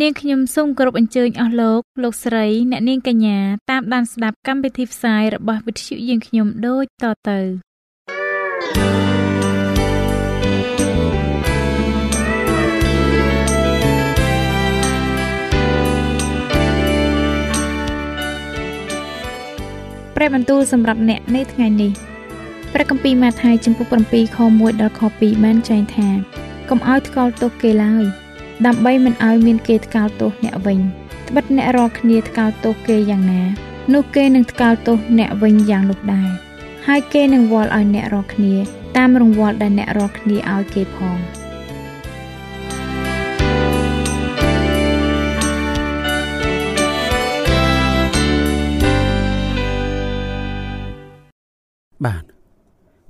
នាងខ្ញុំសូមគោរពអញ្ជើញអស់លោកលោកស្រីអ្នកនាងកញ្ញាតាមដានស្ដាប់កម្មវិធីផ្សាយរបស់វិទ្យុយើងខ្ញុំដូចតទៅព្រះបន្ទូលសម្រាប់អ្នកនៅថ្ងៃនេះព្រះគម្ពីរម៉ាថាយចំពុក7ខ1ដល់ខ2បានចែងថាកុំឲ្យថ្កោលទោសគេឡើយ ដើម្បីមិនឲ្យមានគេថ្កោលទោសអ្នកវិញត្បិតអ្នករាល់គ្នាថ្កោលទោសគេយ៉ាងណា នោះគេនឹងថ្កោលទោសអ្នកវិញយ៉ាងនោះដែរហើយគេនឹងវាល់ឲ្យអ្នករាល់គ្នាតាមរង្វាល់ដែលអ្នករាល់គ្នាឲ្យគេផង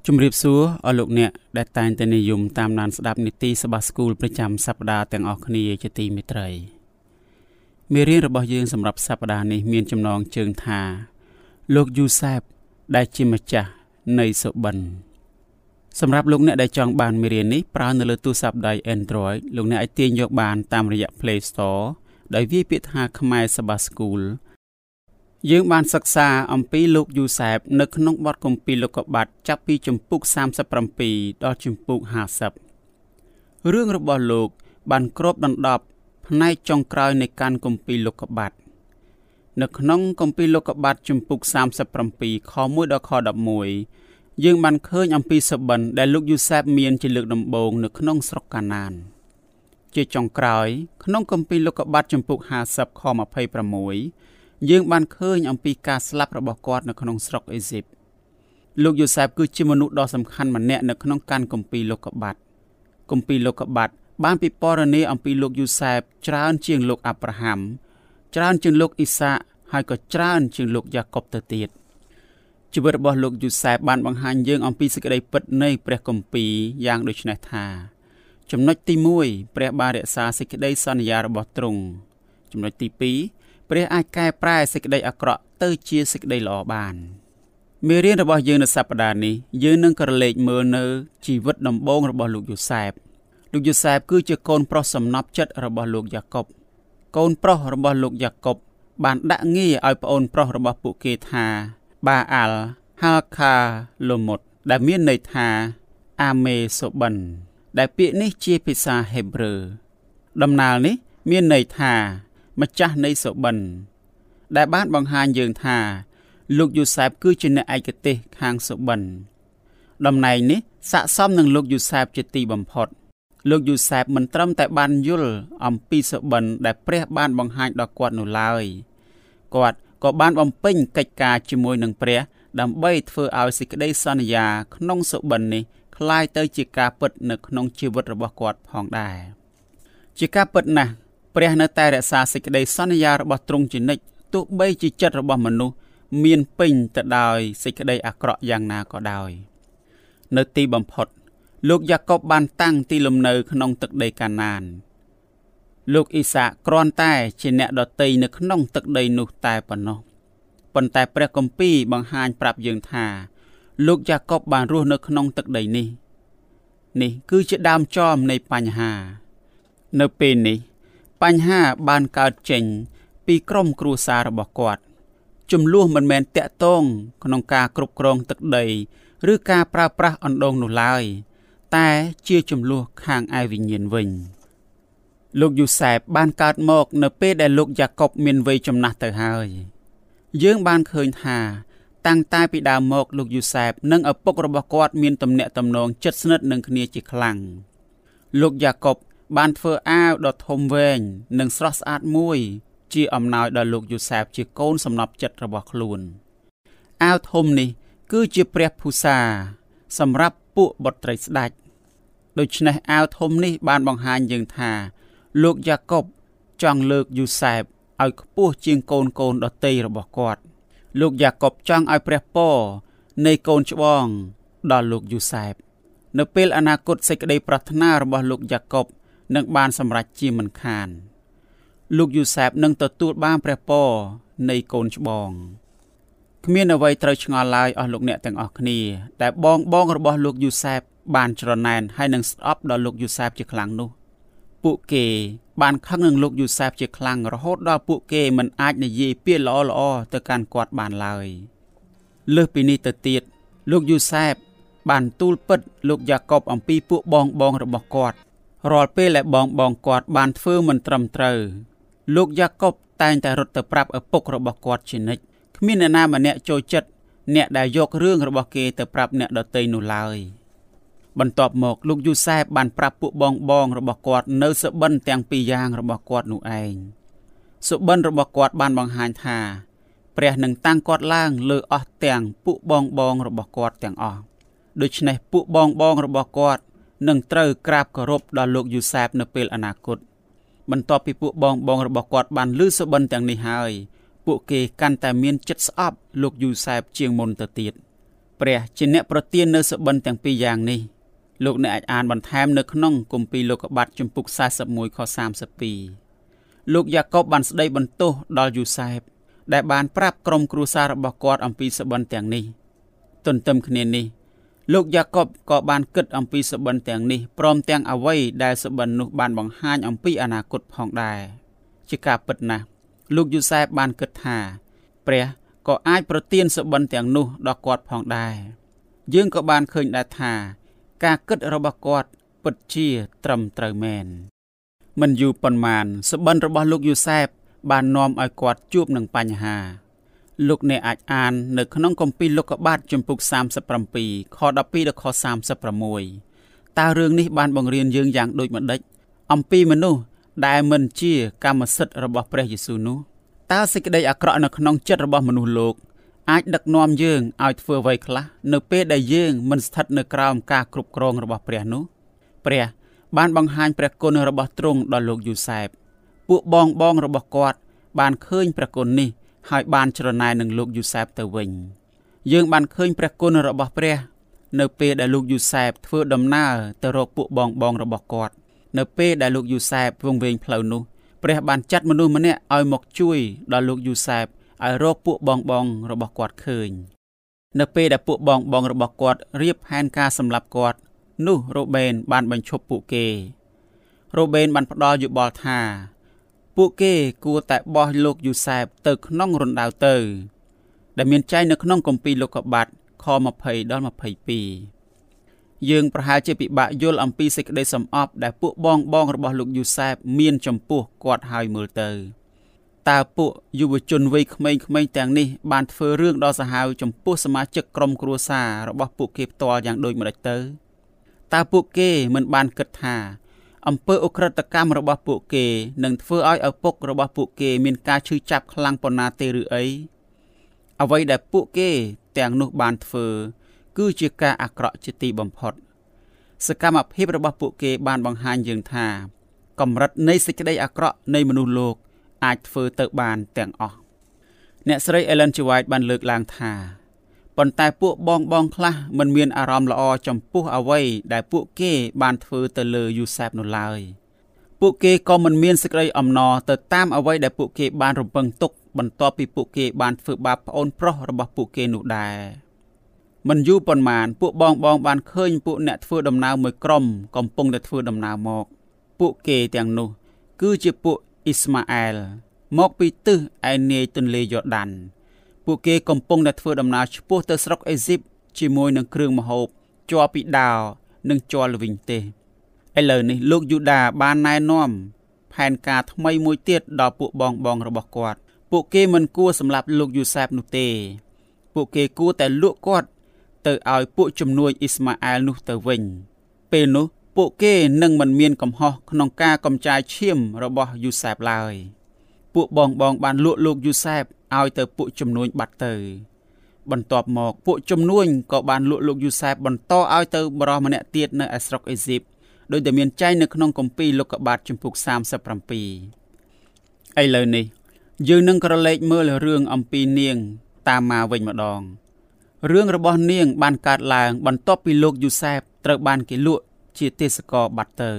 ជំរាបសួរអស់លោកអ្នកដែលតែងតែនិយមតាមដានស្ដាប់នីតិសបាស្គូលប្រចាំសប្ដាហ៍ទាំងអស់គ្នាជាទីមេត្រីមេរៀនរបស់យើងសម្រាប់សប្ដាហ៍នេះមានចំណងជើងថាលោកយូសែបដែលជាម្ចាស់នៃសុបិនសម្រាប់លោកអ្នកដែលចង់បានមេរៀននេះប្រើនៅលើទូរស័ព្ទដៃ Android លោកអ្នកអាចទាញយកបានតាមរយៈ Play Store ដោយវាយពាក្យថាខ្មែរសបាស្គូល យើងបានសិក្សាអំពីលោកយូសែបនៅក្នុងបទគម្ពីរលោកុបាទចាប់ពីជំពូក37ដល់ជំពូក50រឿងរបស់លោកបានគ្របដណ្ដប់ផ្នែកចុងក្រោយនៃការគម្ពីរលោកុបាទនៅក្នុងគម្ពីរលោកុបាទជំពូក37ខ1ដល់ខ11យើងបានឃើញអំពីសបិនដែលលោកយូសែបមានជាលើកដំបូងនៅក្នុងស្រុកកាណាន ជាចុងក្រោយ ក្នុងគម្ពីរលោកុបាទជំពូក50ខ26 យើងបានឃើញអំពីការស្លាប់របស់គាត់នៅក្នុងស្រុកអេស៊ីបលោកយូសែបគឺជាមនុស្សដ៏សំខាន់ម្នាក់នៅក្នុងកានគម្ពីរលោកុបាទគម្ពីរលោកុបាទបានពិពណ៌នាអំពីលោកយូសែបច្រើនជាងលោកអាប់រ៉ាហាំច្រើនជាងលោកអ៊ីសាហើយក៏ច្រើនជាងលោកយ៉ាកុបទៅទៀតជីវិតរបស់លោកយូសែបបានបង្ហាញយើងអំពីសេចក្តីពិតនៃព្រះគម្ពីរយ៉ាងដូចនេះថា ចំណុចទី1ព្រះបានរក្សាសេចក្តីសន្យារបស់ទ្រង់ចំណុចទី2 ព្រះអាចកែប្រែសេចក្តីអាក្រក់ទៅជាសេចក្តីល្អបានមេរៀនរបស់យើងនៅសប្តាហ៍នេះយើងនឹងក្រឡេកមើលនៅជីវិតដំបូងរបស់លោកយូសែបលោកយូសែបគឺជាកូនប្រុសសំណប់ចិត្តរបស់លោកយ៉ាកុបកូនប្រុសរបស់លោកយ៉ាកុបបានដាក់ងារឲ្យប្អូនប្រុសរបស់ពួកគេថាបាអាល់ហាខាឡូមុតដែលមានន័យថាអាមេសូបិនដែលពាក្យនេះជាភាសាហេប្រឺដំណើរនេះមានន័យថា ម្ចាស់នៃសុបិនដែលបានបង្ហាញយើងថាលោកយូសែបគឺជាអ្នកឯកទេសខាងសុបិនតំណែងនេះស័ក្តិសមនឹងលោកយូសែបជាទីបំផុត លោកយូសែបមិនត្រឹមតែបានយល់អំពីសុបិនដែលព្រះបានបង្ហាញដល់គាត់នោះឡើយគាត់ក៏បានបំពេញកិច្ចការជាមួយនឹងព្រះ ដើម្បីធ្វើឲ្យសេចក្តីសន្យាក្នុងសុបិននេះคล้ายទៅជាការពិតនៅក្នុងជីវិតរបស់គាត់ផងដែរជាការពិតណាស់ ព្រះនៅតែរក្សាសេចក្តីសន្យារបស់ទ្រង់ជានិច្ចទោះបីជាចិត្តរបស់មនុស្សមានពេញទៅដោយសេចក្តីអាក្រក់យ៉ាងណាក៏ដោយ នៅទីបំផុត លោកយ៉ាកុបបានតាំងទីលំនៅក្នុងទឹកដីកាណាន លោកអ៊ីសាគ្រាន់តែជាអ្នកដតីនៅក្នុងទឹកដីនោះតែប៉ុណ្ណោះប៉ុន្តែព្រះគម្ពីរបង្ហាញប្រាប់យើងថា លោកយ៉ាកុបបានរស់នៅក្នុងទឹកដីនេះ នេះគឺជាដើមចមនៃបញ្ហា នៅពេលនេះ បញ្ហាបានកើតចេញ ពីក្រុមគ្រួសាររបស់គាត់ចំនួនមិនមែនតាក់ទងក្នុងការគ្រប់គ្រងទឹកដីឬការប្រើប្រាស់អណ្ដូងនោះឡើយ តែជាចំនួនខាងឯវិញ្ញាណវិញលោកយូសែបបានកើតមក នៅពេលដែលលោកយ៉ាកុបមានវ័យចំណាស់ទៅហើយ យើងបានឃើញថា តាំងតែពីដើមមកលោកយូសែបនិងឪពុករបស់គាត់មានទំនាក់ទំនងជិតស្និទ្ធនឹងគ្នាជាខ្លាំងលោកយ៉ាកុប បានធ្វើអាវដ៏ធំវែងនិងស្រស់ស្អាតមួយ ជាអំណោយដល់លោកយូសែបជាកូនសំណប់ចិត្តរបស់ខ្លួនអាវធំនេះ គឺជាព្រះភូសា សម្រាប់ពួកបុត្រីស្ដេចដូច្នេះអាវធំនេះបានបង្ហាញយើងថា លោកយ៉ាកុបចង់លើកយូសែបឲ្យខ្ពស់ជាងកូនកូនដតីរបស់គាត់ លោកយ៉ាកុបចង់ឲ្យព្រះពរនៃកូនច្បងដល់លោកយូសែបនៅពេលអនាគតសេចក្តីប្រាថ្នារបស់លោកយ៉ាកុប នឹងបានសម្រេចជាមិនខាន លោកយូសែបនឹងទទួលបានព្រះពរនៃកូនច្បងគ្មានអ្វីត្រូវឆ្ងល់ឡើយអស់លោកអ្នកទាំងអស់គ្នាតែបងបងរបស់លោកយូសែបបានច្រណែនហើយនឹងស្អប់ដល់លោកយូសែបជាខ្លាំងនោះ ពួកគេបានខឹងនឹងលោកយូសែបជាខ្លាំងរហូតដល់ពួកគេមិនអាចនិយាយពាក្យល្អល្អទៅកាន់គាត់បានឡើយលើសពីនេះទៅទៀតលោកយូសែបបានទូលពិតលោកយ៉ាកុបអំពីពួកបងបងរបស់គាត់ រាល់ពេលដែលបងបងគាត់បានធ្វើមិនត្រឹមត្រូវលោកយ៉ាកុបតែងតែរត់ទៅប្រាប់ឪពុករបស់គាត់ជានិច្ចគ្មានអ្នកណាម្នាក់ចូលចិត្តអ្នកដែលយករឿងរបស់គេទៅប្រាប់អ្នកដទៃនោះឡើយបន្ទាប់មកលោកយូសែបបានប្រាប់ពួកបងបងរបស់គាត់នៅសបិនទាំងពីរយ៉ាងរបស់គាត់នោះឯងសុបិនរបស់គាត់បានបង្ហាញថា ព្រះនឹងតាំងគាត់ឡើងលើអស់ទាំងពួកបងបងរបស់គាត់ទាំងអស់ដូច្នេះពួកបងបងរបស់គាត់ នឹងត្រូវក្រាបគោរពដល់លោកយូសែបនៅពេលអនាគតបន្ទាប់ពីពួកបងបងរបស់គាត់បានលឺសុបិនទាំងនេះហើយ ពួកគេកាន់តែមានចិត្តស្អប់លោកយូសែបជាងមុនទៅទៀតព្រះជាអ្នកប្រទាននៅសុបិនទាំងពីរយ៉ាងនេះលោកអ្នកអាចអានបន្ថែមនៅក្នុងគម្ពីរលោកុបាទជំពូក41ខ32លោកយ៉ាកុបបានស្ដីបន្ទោសដល់យូសែបដែលបានប្រាប់ក្រុមគ្រួសាររបស់គាត់អំពីសុបិនទាំងនេះ ទន្ទឹមគ្នានេះ លោកយ៉ាកុបក៏បានគិតអំពីសុបិនទាំងនេះព្រមទាំងអ្វីដែលសុបិននោះបានបង្ហាញអំពីអនាគតផងដែរជាការពិតណាស់លោកយូសែបបានគិតថា ព្រះក៏អាចប្រទានសុបិនទាំងនោះដល់គាត់ផងដែរយើងក៏បានឃើញដែរថា ការគិតរបស់គាត់ពិតជាត្រឹមត្រូវមែនមិនយូរប៉ុន្មានសុបិនរបស់លោកយូសែបបាននាំឲ្យគាត់ជួបនឹងបញ្ហា លោកអ្នកអាចអាននៅក្នុងគម្ពីរលោកុបាទជំពូក37ខ12ដល់ខ36តើរឿងនេះបានបង្រៀនយើងយ៉ាងដូចម្ដេចអំពីមនុស្សដែលមិនជាកម្មសិទ្ធិរបស់ព្រះយេស៊ូវនោះតើសេចក្តីអាក្រក់នៅក្នុងចិត្តរបស់មនុស្សលោកអាចដឹកនាំយើងឲ្យធ្វើអ្វីខ្លះនៅពេលដែលយើងមិនស្ថិតនៅក្រោមការគ្រប់គ្រងរបស់ព្រះនោះព្រះបានបង្ហាញព្រះគុណរបស់ទ្រង់ដល់លោកយូសែបពួកបងបងរបស់គាត់បានឃើញព្រះគុណនេះ ហើយបានច្រណែននឹងលោកយូសែបទៅវិញ យើងបានឃើញព្រះគុណរបស់ព្រះ នៅពេលដែលលោកយូសែបធ្វើដំណើរទៅរកពួកបងបងរបស់គាត់នៅពេលដែលលោកយូសែបវង្វេងផ្លូវនោះព្រះបានចាត់មនុស្សម្នាក់ឲ្យមកជួយដល់លោកយូសែបឲ្យរកពួកបងបងរបស់គាត់ឃើញ នៅពេលដែលពួកបងបងរបស់គាត់រៀបផែនការសម្លាប់គាត់ នោះរ៉ូបេនបានបញ្ឈប់ពួកគេរ៉ូបេនបានផ្ដល់យោបល់ថា ពួកគេគួរតែបោះលោកយូសែបទៅក្នុងរណ្ដៅទៅ ដែលមានចែងនៅក្នុងគម្ពីរលោកុបាទខ20ដល់22យើងប្រហែលជាពិបាកយល់អំពីសេចក្តីសំអប់ដែលពួកបងបងរបស់លោកយូសែបមានចំពោះគាត់ហើយមើលទៅតើពួកយុវជនវ័យក្មេងៗទាំងនេះបានធ្វើរឿងដ៏សាហាវចំពោះសមាជិកក្រុមគ្រួសាររបស់ពួកគេផ្ទាល់យ៉ាងដូចម្តេចទៅតើពួកគេមិនបានគិតថា អំពើអ ுக ្រិតកម្មរបស់ពួកគេនឹងធ្វើឲ្យឪពុករបស់ពួកគេមានការឈឺចាប់ខ្លាំងប៉ុណ្ណាទេឬអីអ្វីដែលពួកគេទាំងនោះបានធ្វើ គឺជាការអាក្រក់ជាទីបំផុត សកម្មភាពរបស់ពួកគេបានបង្ហាញយើងថាកម្រិតនៃសេចក្តីអាក្រក់នៃមនុស្សលោកអាចធ្វើទៅបានទាំងអស់អ្នកស្រី Ellen G. White បានលើកឡើងថា ប៉ុន្តែពួកបងបងខ្លះមិនមានអារម្មណ៍ល្អចំពោះអ្វីដែលពួកគេបានធ្វើទៅលើយូសែបនោះឡើយពួកគេក៏មិនមានសេចក្តីអំណរទៅតាមអ្វីដែលពួកគេបានរំពឹងទុកបន្ទាប់ពីពួកគេបានធ្វើបាបប្អូនប្រុសរបស់ពួកគេនោះដែរមិនយូរប៉ុន្មានពួកបងបងបានឃើញពួកអ្នកធ្វើដំណើរមួយក្រុមកំពុងតែធ្វើដំណើរមក ពួកគេទាំងនោះ គឺជាពួកអ៊ីស្ម៉ាអែលមកពីទិសឯនាយទន្លេយ៉ូដាន ពួកគេកំពុងតែធ្វើដំណើរឆ្ពោះទៅស្រុកអេស៊ីបជាមួយនឹងគ្រឿងម្ហូបជ័រពីដាវនិងជ័រល្វីងទេសឥឡូវនេះលោកយូដាបានណែនាំផែនការថ្មីមួយទៀតដល់ពួកបងបងរបស់គាត់ ពួកគេមិនគួរសម្លាប់លោកយូសែបនោះទេ ពួកគេគួរតែលក់គាត់ ទៅឲ្យពួកជំនួយអ៊ីស្ម៉ាអែលនោះទៅវិញ ពេលនោះពួកគេនឹងមិនមានកំហុសក្នុងការកំចាយឈាមរបស់យូសែបឡើយ ពួកបងបងបានលក់លោកយូសែបឲ្យទៅពួកជំនួញបាត់ទៅ បន្ទាប់មកពួកជំនួញក៏បានលក់លោកយូសែបបន្តឲ្យទៅបរិសម្នាក់ទៀតនៅឯស្រុកអេស៊ីបដោយតែមានចែងនៅក្នុងគម្ពីរលោកុបាទជំពូក37ឥឡូវនេះ យើងនឹងក្រឡេកមើលរឿងអំពីនាង តាមម៉ាវិញម្ដងរឿងរបស់នាង បានកើតឡើង បន្ទាប់ពីលោកយូសែបត្រូវបានគេលក់ជាទេសករបាត់ទៅ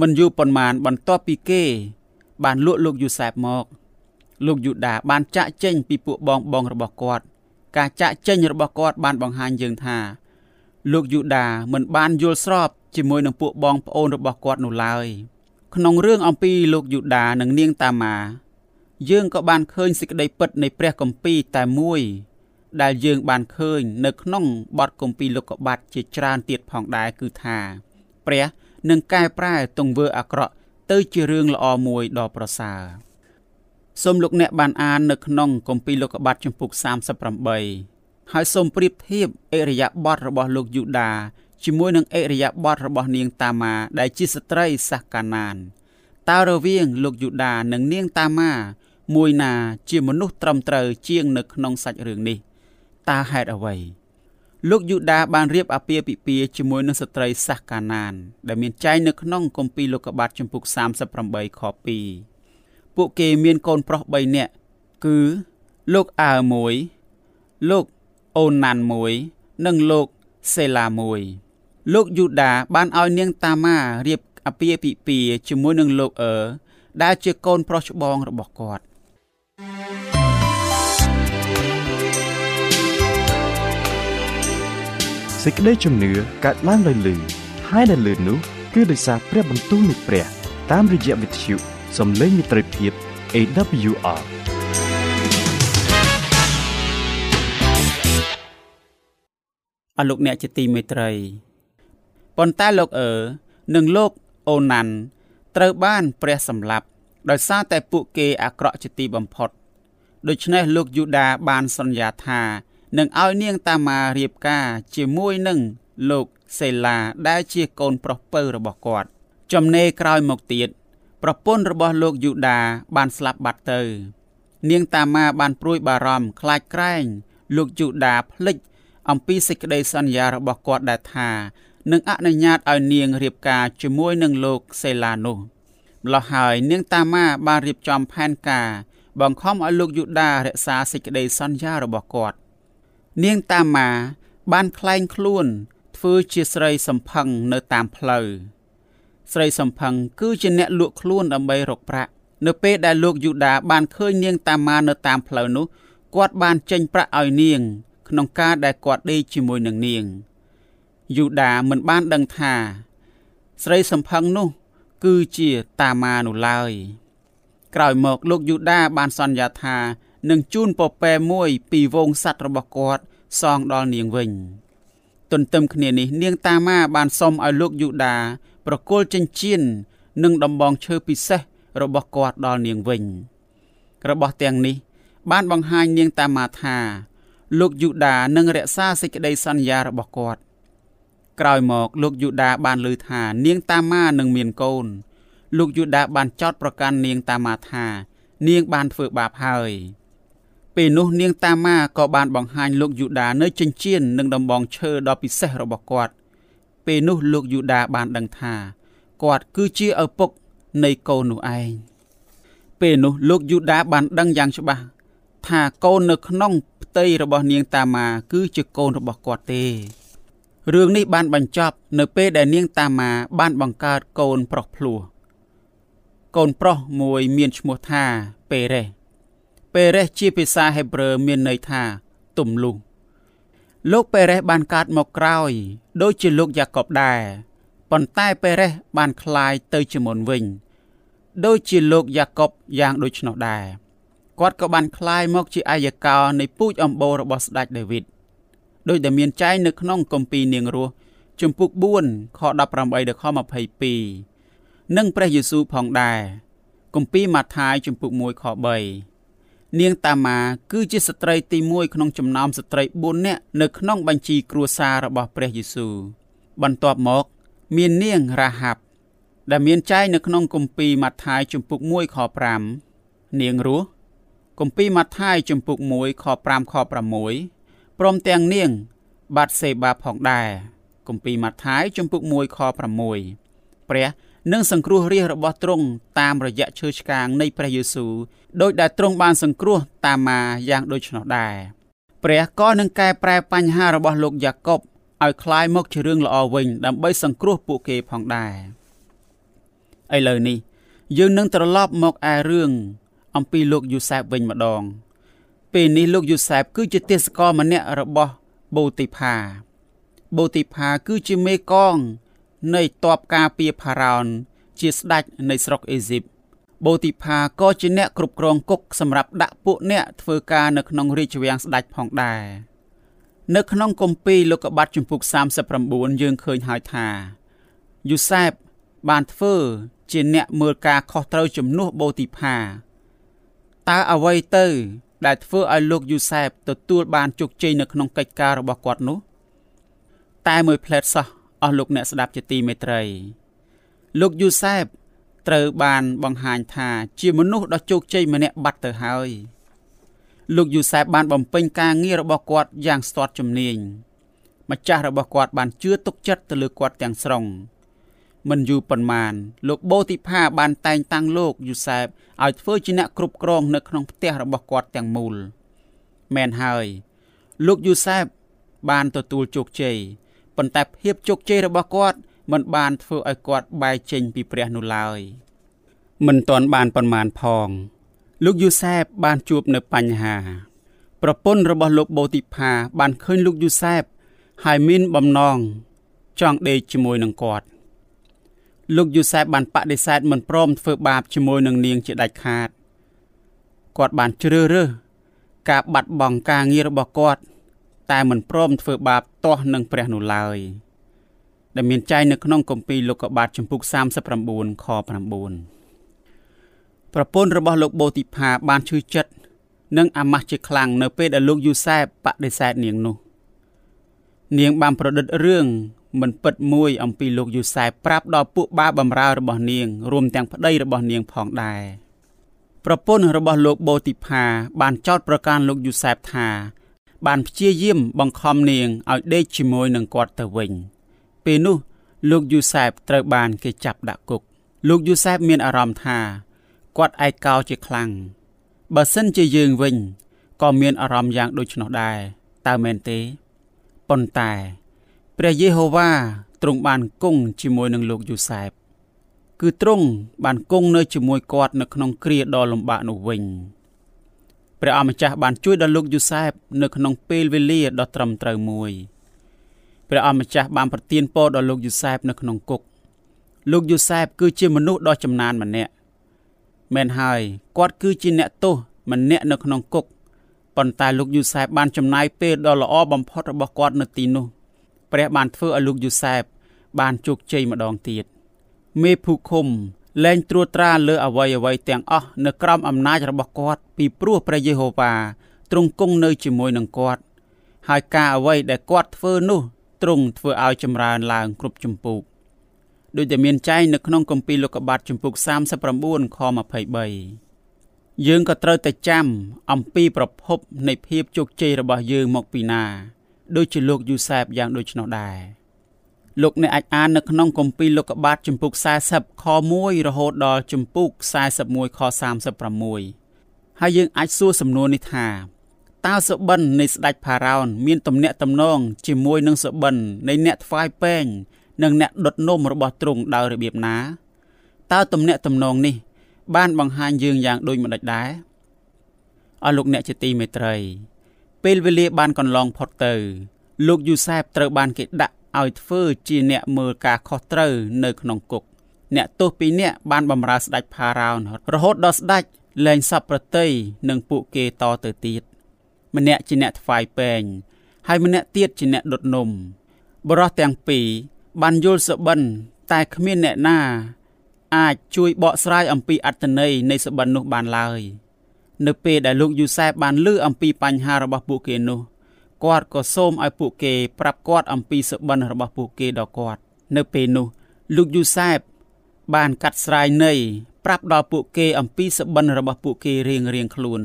មិនយូរប៉ុន្មានបន្ទាប់ពីគេ បានលក់លោកយូសែបមក លោកយូដាបានចាក់ចេញពីពួកបងបងរបស់គាត់ ការចាក់ចេញរបស់គាត់បានបង្ហាញយើងថា លោកយូដាមិនបានយល់ស្របជាមួយនឹងពួកបងប្អូនរបស់គាត់នោះឡើយក្នុងរឿងអំពីលោកយូដានិងនាងតាម៉ាយើងក៏បានឃើញសេចក្តីពិតនៃព្រះគម្ពីរតែមួយ ដែលយើងបានឃើញនៅក្នុងបទគម្ពីរលោកុបាតជាច្រើនទៀតផងដែរគឺថា ព្រះនឹងកែប្រែទង្វើអាក្រក់ ទៅជារឿងល្អមួយដ៏ប្រសើរសូមលោកអ្នកបានអាននៅក្នុងគម្ពីរលោកុបាតចំពុក38ហើយសូមប្រៀបធៀបអិរិយាបថរបស់លោកយូដាជាមួយនឹងអិរិយាបថរបស់នាងតាម៉ាដែលជាស្ត្រីសាសកាណានតើរវាងលោកយូដានិងនាងតាម៉ាមួយណាជាមនុស្សត្រឹមត្រូវជាងនៅក្នុងសាច់រឿងនេះតើហេតុអ្វី លោកយូដាបានរៀបអាពាហ៍ពិពាហ៍ជាមួយនឹងស្ត្រីសាសកាណាន ដែលមានចែងនៅក្នុងគម្ពីរលោកុបាទចំពុក38ខ2ពួកគេមានកូនប្រុស3នាក់គឺលោកអើមួយលោកអូណានមួយនិងលោកសេឡាមួយលោកយូដាបានឲ្យនាងតាម៉ារៀបអាពាហ៍ពិពាហ៍ជាមួយនឹងលោកអឺដែលជាកូនប្រុសច្បងរបស់គាត់ សេចក្តីជំនឿកើតឡើងដោយលឺហើយដែលលឺនោះគឺដោយសារព្រះបន្ទូលនៃព្រះ តាមរយៈវិទ្យុសំឡេងមិត្តភាព AWR អរលោកអ្នកជាទីមេត្រីប៉ុន្តែលោកអឺនិងលោកអូណាន់ត្រូវបានព្រះសម្លាប់ដោយសារតែពួកគេអាក្រក់ជាទីបំផុតដូច្នេះលោកយូដាបានសន្យាថា នឹងឲ្យនាងតាម៉ារៀបការ ជាមួយនឹងលោកសេឡាដែលជាកូនប្រុសពៅរបស់គាត់ ចំណេរក្រោយមកទៀតប្រពន្ធរបស់លោកយូដាបានស្លាប់បាត់ទៅ នាងតាម៉ាបានព្រួយបារម្ភខ្លាចក្រែង លោកយូដាភ្លេចអំពីសេចក្តីសន្យារបស់គាត់ដែលថានឹងអនុញ្ញាតឲ្យនាងរៀបការជាមួយនឹងលោកសេឡានោះម្លោះហើយនាងតាម៉ាបានរៀបចំផែនការបង្ខំឲ្យលោកយូដារក្សាសេចក្តីសន្យារបស់គាត់ នាងតាម៉ាបានក្លែងខ្លួន ធ្វើជាស្រីសំផឹងនៅតាមផ្លូវស្រីសំផឹងគឺជាអ្នកលក់ខ្លួនដើម្បីរកប្រាក់នៅពេលដែលលោកយូដាបានឃើញនាងតាម៉ានៅតាមផ្លូវនោះគាត់បានចេញប្រាក់ឲ្យនាង ក្នុងការដែលគាត់ដេកជាមួយនឹងនាងយូដាមិនបានដឹងថា ស្រីសំផឹងនោះ គឺជាតាម៉ានោះឡើយក្រោយមកលោកយូដាបានសន្យាថា នឹងជូនពពែមួយពីវងសัตว์របស់គាត់សងដល់នាងវិញ ទន្ទឹមគ្នានេះ នាងតាម៉ាបានសុំឲ្យលោកយូដា ប្រគល់ចិញ្ចៀននិងដំបងឈើពិសេសរបស់គាត់ដល់នាងវិញ របស់ទាំងនេះ បានបង្ហាញនាងតាម៉ាថា លោកយូដានឹងរក្សាសេចក្តីសន្យារបស់គាត់ក្រោយមកលោកយូដាបានលើថា នាងតាម៉ានឹងមានកូន លោកយូដាបានចោទប្រកាន់នាងតាម៉ាថា នាងបានធ្វើបាបហើយ ពេលនោះនាងតាម៉ាក៏បានបង្ហាញលោកយូដានៅចិញ្ចៀននិងដំបងឈើដ៏ពិសេសរបស់គាត់ ពេលនោះលោកយូដាបានដឹងថា គាត់គឺជាឪពុកនៃកូននោះឯងពេលនោះលោកយូដាបានដឹងយ៉ាងច្បាស់ថាកូននៅក្នុងផ្ទៃរបស់នាងតាម៉ាគឺជាកូនរបស់គាត់ទេរឿងនេះបានបញ្ចប់នៅពេលដែលនាងតាម៉ាបានបង្កើតកូនប្រុសភ្លោះកូនប្រុសមួយមានឈ្មោះថា ពេរ៉េស ពេរ៉េសជាភាសាហេប្រឺមានន័យថាទំលុះលោកពេរ៉េសបានកើតមកក្រោយ ដូចជាលោកយ៉ាកុបដែរប៉ុន្តែពេរ៉េសបានคลายទៅជាមុនវិញ ដូចជាលោកយ៉ាកុបយ៉ាងដូច្នោះដែរគាត់ក៏បានคลายមកជាអាយកោនៃពូជអម្បូររបស់ស្ដេចដាវីតដោយដែលមានចែងនៅក្នុងគម្ពីរនាងរស់ជំពូក4ខ18ដល់ខ22និងព្រះយេស៊ូវផងដែរគម្ពីរម៉ាថាយជំពូក1ខ3 នាងតាម៉ាគឺជាស្ត្រីទី1ក្នុងចំណោមស្ត្រី4នាក់នៅក្នុងបញ្ជីគ្រួសាររបស់ព្រះយេស៊ូវបន្ទាប់មក មាននាងរ៉ាហាប់ដែលមានចែងនៅក្នុងគម្ពីរម៉ាថាយជំពូក1ខ5នាងរស់គម្ពីរម៉ាថាយជំពូក1ខ5ខ6ព្រមទាំងនាង បាតសេបាផងដែរគម្ពីរម៉ាថាយជំពូក1ខ6ព្រះ និងសង្គ្រោះរាជរបស់ទ្រង់តាមរយៈឈើឆ្កាងនៃព្រះយេស៊ូវដោយដែលទ្រង់បានសង្គ្រោះតាមម៉ាយ៉ាងដូច្នោះដែរព្រះក៏នឹងកែប្រែបញ្ហារបស់លោកយ៉ាកុបឲ្យคล้ายមកជារឿងល្អវិញដើម្បីសង្គ្រោះពួកគេផងដែរឥឡូវនេះយើងនឹងត្រឡប់មកឯរឿងអំពីលោកយូសែបវិញម្ដង ពេលនេះលោកយូសែបគឺជាទេសកលម្នាក់របស់បូទីផាបូទីផាគឺជាមេកង នៃតបការពារផារ៉ោនជាស្ដេចនៃស្រុកអេស៊ីបបូទីផាក៏ជាអ្នកគ្រប់គ្រងគុកសម្រាប់ដាក់ពួកអ្នកធ្វើការនៅក្នុងរាជវាំងស្ដេចផងដែរនៅក្នុងគម្ពីរលោកុបាតជំពូក39យើងឃើញហើយថាយូសែបបានធ្វើជាអ្នកមើលការខុសត្រូវជំនួសបូទីផាតើអ្វីទៅ ដែលធ្វើឲ្យលោកយូសែបទទួលបានជោគជ័យនៅក្នុងកិច្ចការរបស់គាត់នោះ តែមួយផ្លែតសោះ អស់លោកអ្នកស្ដាប់ជាទីមេត្រី លោកយូសែបត្រូវបានបង្ហាញថាជាមនុស្សដ៏ជោគជ័យម្នាក់បាត់ទៅហើយលោកយូសែបបានបំពេញការងាររបស់គាត់យ៉ាងស្ទាត់ជំនាញម្ចាស់របស់គាត់បានជឿទុកចិត្តទៅលើគាត់ទាំងស្រុងមិនយូរប៉ុន្មានលោកបូទីផាបានតែងតាំងលោកយូសែបឲ្យធ្វើជាអ្នកគ្រប់គ្រងនៅក្នុងផ្ទះរបស់គាត់ទាំងមូលមែនហើយ លោកយូសែបបានទទួលជោគជ័យ ប៉ុន្តែភាពជោគជ័យរបស់គាត់មិនបានធ្វើឲ្យគាត់បែកចេញពីព្រះនោះឡើយមិនទាន់បានប៉ុន្មានផង លោកយូសែបបានជួបនៅបញ្ហា ប្រពន្ធរបស់លោកបូទីផាបានឃើញលោកយូសែបហើយមានបំណងចង់ដេកជាមួយនឹងគាត់លោកយូសែបបានបដិសេធមិនព្រមធ្វើបាបជាមួយនឹងនាងជាដាច់ខាតគាត់បានជ្រើសរើសការបាត់បង់ការងាររបស់គាត់ តែមិនព្រមធ្វើបាបទាស់នឹងព្រះនោះឡើយដែលមានចែងនៅក្នុងគម្ពីរលោកុបាទចំពុក39ខ9ប្រពន្ធរបស់លោកបូទីផាបានឈឺចិត្តនិងអាម៉ាស់ជាខ្លាំងនៅពេលដែលលោកយូសែបបដិសេធនាងនោះនាងបានប្រឌិតរឿងមិនពិតមួយអំពីលោកយូសែបប្រាប់ដល់ពួកបាបម្រើរបស់នាងរួមទាំងប្តីរបស់នាងផងដែរប្រពន្ធរបស់លោកបូទីផាបានចោទប្រកាន់លោកយូសែបថា បានព្យាយាមបង្ខំនាងឲ្យដេកជាមួយនឹងគាត់ទៅវិញ ពេលនោះ លោកយូសែបត្រូវបានគេចាប់ដាក់គុក លោកយូសែបមានអារម្មណ៍ថាគាត់ឯកោជាខ្លាំងបើសិនជាយើងវិញក៏មានអារម្មណ៍យ៉ាងដូចនោះដែរតើមែនទេប៉ុន្តែព្រះយេហូវ៉ាទ្រង់បានគង់ជាមួយនឹងលោកយូសែបគឺទ្រង់បានគង់នៅជាមួយគាត់នៅក្នុងគ្រាដ៏លំបាកនោះវិញ ព្រះអម្ចាស់បានជួយដល់លោកយូសែបនៅក្នុងពេលវេលាដ៏ត្រឹមត្រូវមួយព្រះអម្ចាស់បានប្រទានពរដល់លោកយូសែបនៅក្នុងគុកលោកយូសែបគឺជាមនុស្សដ៏ចំណានម្នាក់មែនហើយគាត់គឺជាអ្នកទោសម្នាក់នៅក្នុងគុកប៉ុន្តែលោកយូសែបបានចំណាយពេលដ៏ល្អបំផុតរបស់គាត់នៅទីនោះព្រះបានធ្វើឲ្យលោកយូសែបបានជោគជ័យម្ដងទៀតមេភូឃុំ លែងត្រួតត្រាលើអវ័យអវ័យទាំងអស់នៅក្រោមអំណាចរបស់គាត់ ពីព្រោះព្រះយេហូវ៉ាទ្រង់គង់នៅជាមួយនឹងគាត់ ហើយការអ្វីដែលគាត់ធ្វើនោះទ្រង់ធ្វើឲ្យចម្រើនឡើងគ្រប់ចម្ពោះដូចដែលមានចែងនៅក្នុងគម្ពីរលោកុបាទចំពុក39ខ23យើងក៏ត្រូវតែចាំអំពីប្រភពនៃភាពជោគជ័យរបស់យើងមកពីណា ដូចជាលោកយូសែបយ៉ាងដូច្នោះដែរ លោកអ្នកអាចអាននៅក្នុងគម្ពីរលោកុបាទចំពុក40ខ1រហូតដល់ចំពុក41ខ36ហើយយើងអាចសួរសំណួរនេះថាតើសុបិននៃស្ដេចផារ៉ោនមានទំនាក់ទំនងជាមួយនឹងសុបិននៃអ្នកថ្វាយពេងនិងអ្នកដុតនំរបស់ទ្រង់ដោយរបៀបណាតើទំនាក់ទំនងនេះ បានបង្ហាញយើងយ៉ាងដូចម្ដេចដែរអស់លោកអ្នកជាទីមេត្រី ពេលវេលាបានកន្លងផុតទៅ លោកយូសែបត្រូវបានគេដាក់ ឲ្យធ្វើជាអ្នកមើលការខុសត្រូវនៅក្នុងគុកអ្នកទោសពីរនាក់បានបម្រើស្ដេចផារ៉ោនរហូតដល់ស្ដេចលែងសពប្រតិយនឹងពួកគេតទៅទៀតម្នាក់ជាអ្នកថ្វាយពេងហើយម្នាក់ទៀតជាអ្នកដុតនំបរោះទាំងពីរបានយល់សបិនតែគ្មានអ្នកណា អាចជួយបកស្រាយអំពីអត្តន័យនៃសបិននោះបានឡើយ។នៅពេលដែលលោកយូសែបបានលើអំពីបញ្ហារបស់ពួកគេនោះ គាត់ក៏សូមឲ្យពួកគេប្រាប់គាត់អំពីសុបិនរបស់ពួកគេដល់គាត់ នៅពេលនោះលោកយូសែបបានកាត់ស្រាយន័យប្រាប់ដល់ពួកគេអំពីសុបិនរបស់ពួកគេរៀងរៀងខ្លួន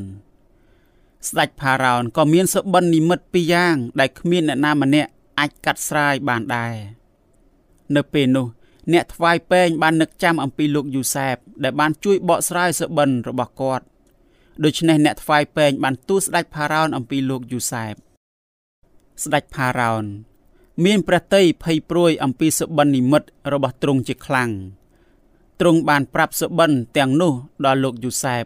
ស្ដេចផារ៉ោនក៏មានសុបិននិមិត្តពីរយ៉ាង ដែលគ្មានអ្នកណាម្នាក់អាចកាត់ស្រាយបានដែរនៅពេលនោះ អ្នកថ្វាយពែងបាននឹកចាំអំពីលោកយូសែបដែលបានជួយបកស្រាយសុបិនរបស់គាត់ដូច្នេះអ្នកថ្វាយពែងបានទូលស្ដេចផារ៉ោនអំពីលោកយូសែប ស្ដេចផារ៉ោនមានព្រះតីភ័យព្រួយអំពីសុបិននិមិត្តរបស់ទ្រង់ជាខ្លាំងទ្រង់បានប្រាប់សុបិនទាំងនោះដល់លោកយូសែប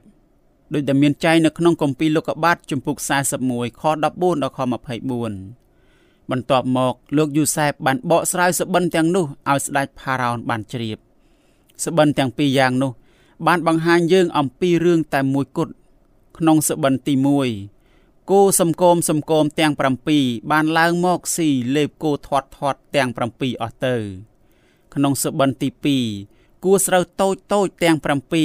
ដោយដែលមានចែងនៅក្នុងគម្ពីរលោកុបាទជំពូក41ខ14ដល់ខ24បន្ទាប់មកលោកយូសែបបានបកស្រាយសុបិនទាំងនោះឲ្យស្ដេចផារ៉ោនបានជ្រាបសុបិនទាំងពីរយ៉ាងនោះ បានបង្ហាញយើងអំពីរឿងតែមួយគត់ក្នុងសុបិនទី1 គោសំគមសំគមទាំង7បានឡើងមកស៊ីលេបគោធាត់ធាត់ទាំង7អស់ទៅ ក្នុងសុបិនទី2គួស្រូវតូចតូចទាំង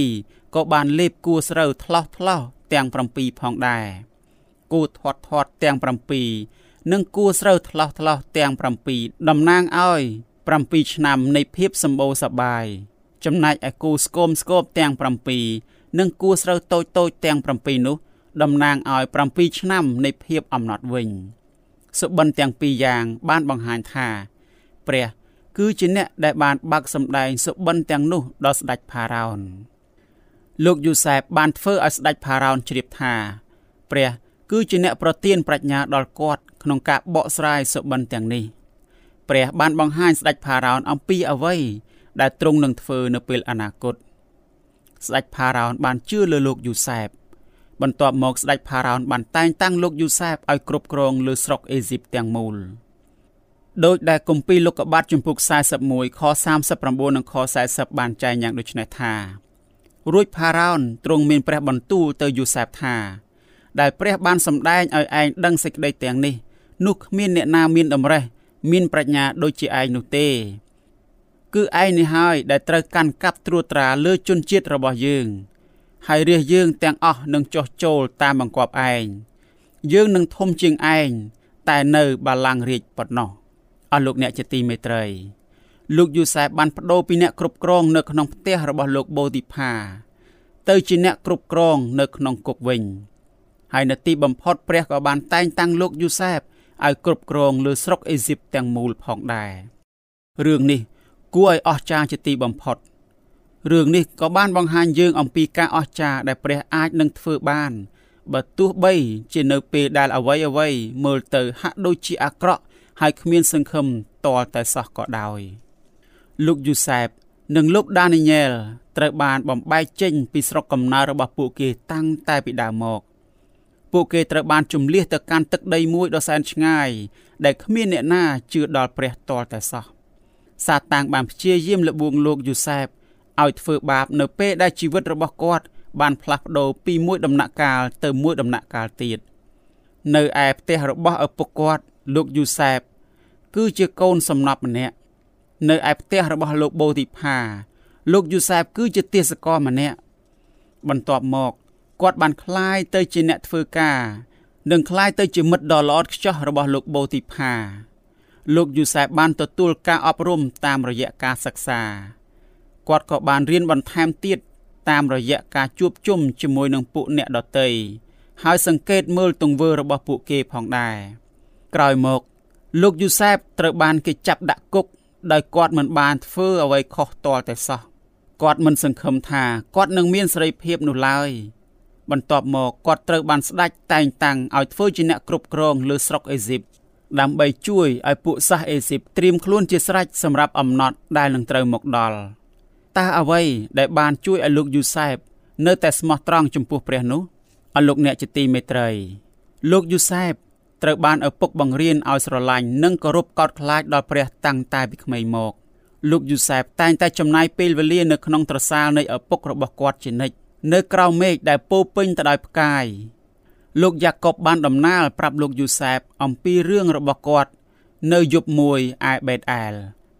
7ក៏បានលេបគួស្រូវថ្លោះថ្លោះទាំង7ផងដែរគួធាត់ធាត់ទាំង7និងគួស្រូវថ្លោះថ្លោះទាំង7តំណាងឲ្យ7ឆ្នាំនៃភាពសម្បូរសប្បាយចំណែកឯគូស្គមស្គបទាំង7និងគួស្រូវតូចតូចទាំង7នោះ តំណាងឲ្យ7ឆ្នាំនៃភាពអំណត់វិញសុបិនទាំងពីរយ៉ាងបានបង្ហាញថា ព្រះគឺជាអ្នកដែលបានបើកសម្ដែងសុបិនទាំងនោះដល់ស្ដេចផារ៉ោនលោកយូសែបបានធ្វើឲ្យស្ដេចផារ៉ោនជ្រាបថា ព្រះគឺជាអ្នកប្រទានប្រាជ្ញាដល់គាត់ក្នុងការបកស្រាយសុបិនទាំងនេះ ព្រះបានបង្ហាញស្ដេចផារ៉ោនអំពីអ្វីដែលទ្រង់នឹងធ្វើនៅពេលអនាគតស្ដេចផារ៉ោនបានជឿលើលោកយូសែប បន្ទាប់មកស្ដេចផារ៉ោនបានតែងតាំងលោកយូសែបឲ្យគ្រប់គ្រងលើស្រុកអេស៊ីបទាំងមូលដោយដែលគម្ពីរលោកុបាទជំពូក41ខ39និងខ40បានចែងយ៉ាងដូចនេះថា រួចផារ៉ោនទ្រង់មានព្រះបន្ទូលទៅយូសែបថា ដែលព្រះបានសម្ដែងឲ្យឯងដឹងសេចក្តីទាំងនេះ នោះគ្មានអ្នកណាមានតម្រេះមានប្រាជ្ញាដូចជាឯងនោះទេគឺឯងនេះហើយដែលត្រូវកាន់កាប់ត្រួតត្រាលើជនជាតិរបស់យើង ហើយរាជយើងទាំងអស់នឹងចុះចូលតាមបង្គាប់ឯងយើងនឹងធំជាងឯងតែនៅបាឡាំងរាជប៉ុណ្ណោះអស់លោកអ្នកជាទីមេត្រីលោកយូសែបបានបដូរពីអ្នកគ្រប់គ្រងនៅក្នុងផ្ទះរបស់លោកបូទីផាទៅជាអ្នកគ្រប់គ្រងនៅក្នុងគុកវិញហើយនៅទីបំផុតព្រះក៏បានតែងតាំងលោកយូសែបឲ្យគ្រប់គ្រងលើស្រុកអេស៊ីបទាំងមូលផងដែររឿងនេះគួរឲ្យអស្ចារ្យជាទីបំផុត រឿងនេះក៏បានបង្ហាញយើងអំពីការអស្ចារ្យដែលព្រះអាចនឹងធ្វើបានបើទោះបីជានៅពេលដែលអ្វីអ្វីមើលទៅហាក់ដូចជាអាក្រក់ហើយគ្មានសង្ឃឹមតលតែសោះក៏ដោយលោកយូសែបនិងលោកដានីយ៉ែលត្រូវបានបំបែកចេញពីស្រុកកំណើតរបស់ពួកគេតាំងតែពីដើមមកពួកគេត្រូវបានជំលះទៅកាន់ទឹកដីមួយដ៏សែនឆ្ងាយដែលគ្មានអ្នកណាជឿដល់ព្រះតលតែសោះសាតាំងបានព្យាយាមលបួងលោកយូសែប ឲ្យធ្វើបាបនៅពេលដែលជីវិតរបស់គាត់បានផ្លាស់ប្ដូរពីមួយដំណាក់កាលទៅមួយដំណាក់កាលទៀតនៅឯផ្ទះរបស់ឪពុកគាត់លោកយូសែបគឺជាកូនសំណប់ម្នាក់នៅឯផ្ទះរបស់លោកបូទីផាលោកយូសែបគឺជាទាសករម្នាក់បន្ទាប់មកគាត់បានคลายទៅជាអ្នកធ្វើការនិងคลายទៅជាមិត្តដ៏ល្អឥតខ្ចោះរបស់លោកបូទីផាលោកយូសែបបានទទួលការអប់រំតាមរយៈការសិក្សា គាត់ក៏បានរៀនបន្ថែមទៀតតាមរយៈការជួបជុំជាមួយនឹងពួកអ្នកដទៃហើយសង្កេតមើលទង្វើរបស់ពួកគេផងដែរក្រោយមកលោកយូសែបត្រូវបានគេចាប់ដាក់គុកដោយគាត់មិនបានធ្វើអ្វីខុសទាល់តែសោះគាត់មិនសង្ឃឹមថាគាត់នឹងមានសេរីភាពនោះឡើយបន្ទាប់មកគាត់ត្រូវបានស្ដេចតែងតាំងឲ្យធ្វើជាអ្នកគ្រប់គ្រងលើស្រុកអេស៊ីបដើម្បីជួយឲ្យពួកសាសអេស៊ីបត្រៀមខ្លួនជាស្រេចសម្រាប់អំណត់ដែលនឹងត្រូវមកដល់ តើអ្វីដែលបានជួយឲ្យលោកយូសែបនៅតែស្មោះត្រង់ចំពោះព្រះនោះអស់លោកអ្នកជាទីមេត្រី លោកយូសែបត្រូវបានឪពុកបង្រៀនឲ្យស្រឡាញ់និងគោរពកោតខ្លាចដល់ព្រះតាំងតែពីក្មេងមកលោកយូសែបតែងតែចំណាយពេលវេលានៅក្នុងត្រសាលនៃឪពុករបស់គាត់ជានិច្ចនៅក្រៅមេឃដែលពោពេញទៅដោយផ្កាយលោកយ៉ាកុបបានដំណើរប្រាប់លោកយូសែបអំពីរឿងរបស់គាត់ នៅយប់មួយឯបេតអែល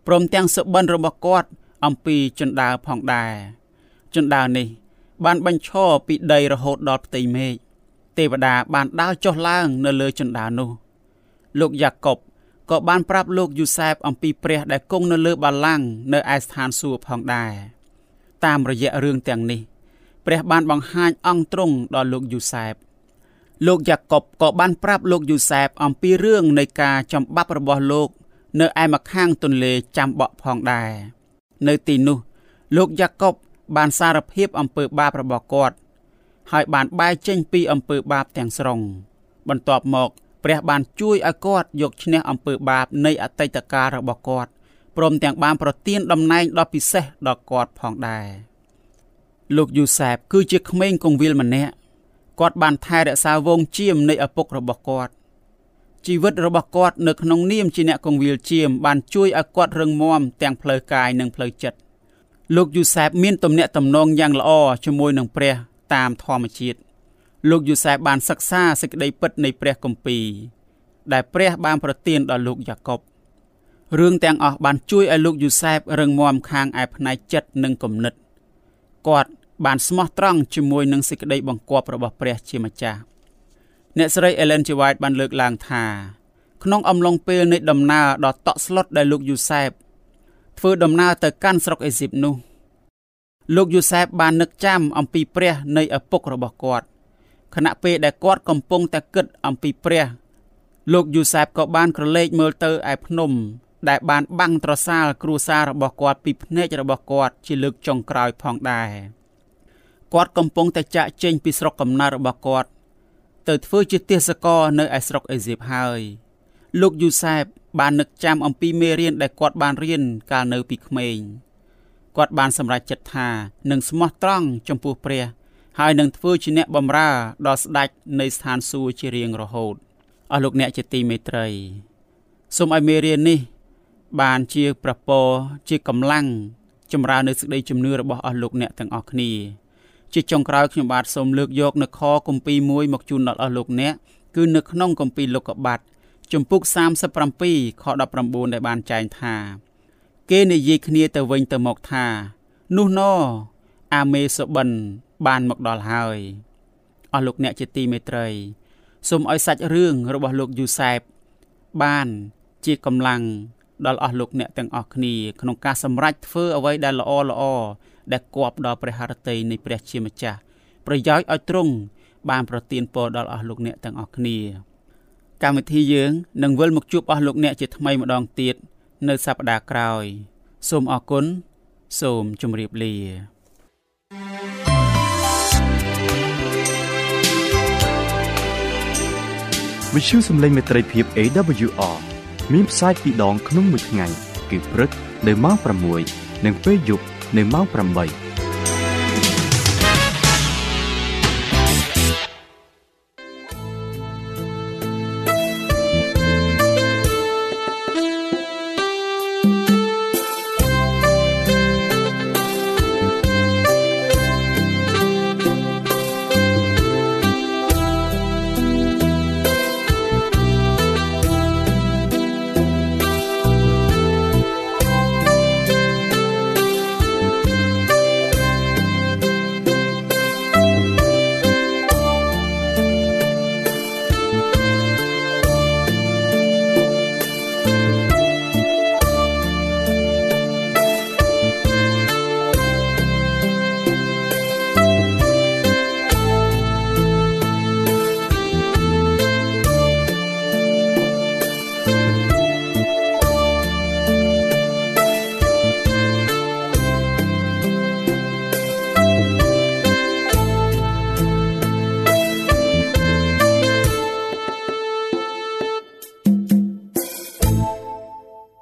ព្រមទាំងសុបិនរបស់គាត់ អំពីជណ្ដើរផងដែរជណ្ដើរនេះ បានបញ្ឈរពីដីរហូតដល់ផ្ទៃមេឃទេវតាបានដើរចុះឡើងនៅលើជណ្ដើរនោះ លោកយ៉ាកុបក៏បានប្រាប់លោកយូសែបអំពីព្រះដែលគង់នៅលើបាឡាំងនៅឯស្ថានសួគ៌ផងដែរតាមរយៈរឿងទាំងនេះ ព្រះបានបង្ហាញអង្គទ្រង់ដល់លោកយូសែបលោកយ៉ាកុបក៏បានប្រាប់លោកយូសែបអំពីរឿងនៃការចំបាប់របស់លោក នៅឯម្ខាងទន្លេចាំបក់ផងដែរ នៅទីនោះ លោកយ៉ាកុបបានសារភាពអំពើបាបរបស់គាត់ ហើយបានបែរចេញពីអំពើបាបទាំងស្រុង បន្ទាប់មក ព្រះបានជួយឲ្យគាត់យកឈ្នះអំពើបាបនៃអតីតកាលរបស់គាត់ព្រមទាំងបានប្រទានតំណែងដ៏ពិសេសដល់គាត់ផងដែរលោកយូសែបគឺជាក្មេងកងវិលម្នាក់គាត់បានថែរក្សាវងជៀមនៃឪពុករបស់គាត់ ជីវិតរបស់គាត់នៅក្នុងនាមជាអ្នកកងវិលជៀមបានជួយឲ្យគាត់រឹងមាំទាំងផ្លូវកាយនិងផ្លូវចិត្តលោកយូសែបមានទំនាក់ទំនងយ៉ាងល្អជាមួយនឹងព្រះតាមធម្មជាតិលោកយូសែបបានសិក្សាសេចក្តីពិតនៃព្រះគម្ពីរដែលព្រះបានប្រទានដល់លោកយ៉ាកុបរឿងទាំងអស់បានជួយឲ្យលោកយូសែបរឹងមាំខាងឯផ្នែកចិត្តនិងគំនិតគាត់បានស្មោះត្រង់ជាមួយនឹងសេចក្តីបង្គាប់របស់ព្រះជាម្ចាស់ អ្នកស្រី Ellen G. White បានលើកឡើងថា ក្នុងអំឡុងពេលនៃដំណើរដ៏តក់ស្លុតដែលលោកយូសែបធ្វើដំណើរទៅកាន់ស្រុកអេស៊ីបនោះ លោកយូសែបបាននឹកចាំអំពីព្រះនៃឪពុករបស់គាត់ខណៈពេលដែលគាត់កំពុងតែគិតអំពីព្រះ លោកយូសែបក៏បានក្រឡេកមើលទៅឯភ្នំ ដែលបានបាំងត្រសាលគ្រួសាររបស់គាត់ពីភ្នែករបស់គាត់ជាលើកចុងក្រោយផងដែរគាត់កំពុងតែចាក់ចេញពីស្រុកកំណើតរបស់គាត់ ទៅធ្វើជាទេសករនៅឯស្រុកអេស៊ីបហើយលោកយូសែបបាននឹកចាំអំពីមេរៀនដែលគាត់បានរៀនកាលនៅពីក្មេងគាត់បានសម្រេចចិត្តថានឹងស្មោះត្រង់ចំពោះព្រះ ហើយនឹងធ្វើជាអ្នកបម្រើដល់ស្ដេចនៃស្ថានសួគ៌ជារៀងរហូតអស់លោកអ្នកជាទីមេត្រីសូមឲ្យមេរៀននេះ បានជាប្រពោជាកម្លាំងចម្រើននៅសេចក្តីជំនឿរបស់អស់លោកអ្នកទាំងអស់គ្នា ជាចុងក្រោយខ្ញុំបាទសូមលើកយកនៅខគម្ពីរមួយមកជូនដល់អស់លោកអ្នកគឺនៅក្នុងគម្ពីរលោកុបាតជំពូក37ខ19ដែលបានចែងថា គេនិយាយគ្នាទៅវិញទៅមកថា នោះណអាមេសុបិនបានមកដល់ហើយអស់លោកអ្នកជាទីមេត្រីសូមឲ្យសាច់រឿងរបស់លោកយូសែបបានជាកម្លាំងដល់អស់លោកអ្នកទាំងអស់គ្នាក្នុងការសម្រេចធ្វើអ្វីដែលល្អល្អ ដែលគប់ដល់ព្រះハរតីនៃព្រះជាម្ចាស់ប្រយោជន៍ឲ្យទ្រង់បានប្រទានពរដល់អស់លោកអ្នកទាំងអស់គ្នាកម្មវិធីយើងនឹងវិលមកជួបអស់លោកអ្នកជាថ្មីម្ដងទៀតនៅសប្ដាហ៍ក្រោយ សូមអរគុណសូមជម្រាបលាវិទ្យុសំឡេងមេត្រីភាព AWR មានផ្សាយពីរដងក្នុងមួយថ្ងៃគឺព្រឹកនៅម៉ោង6និងពេលយប់ នៅម៉ោង8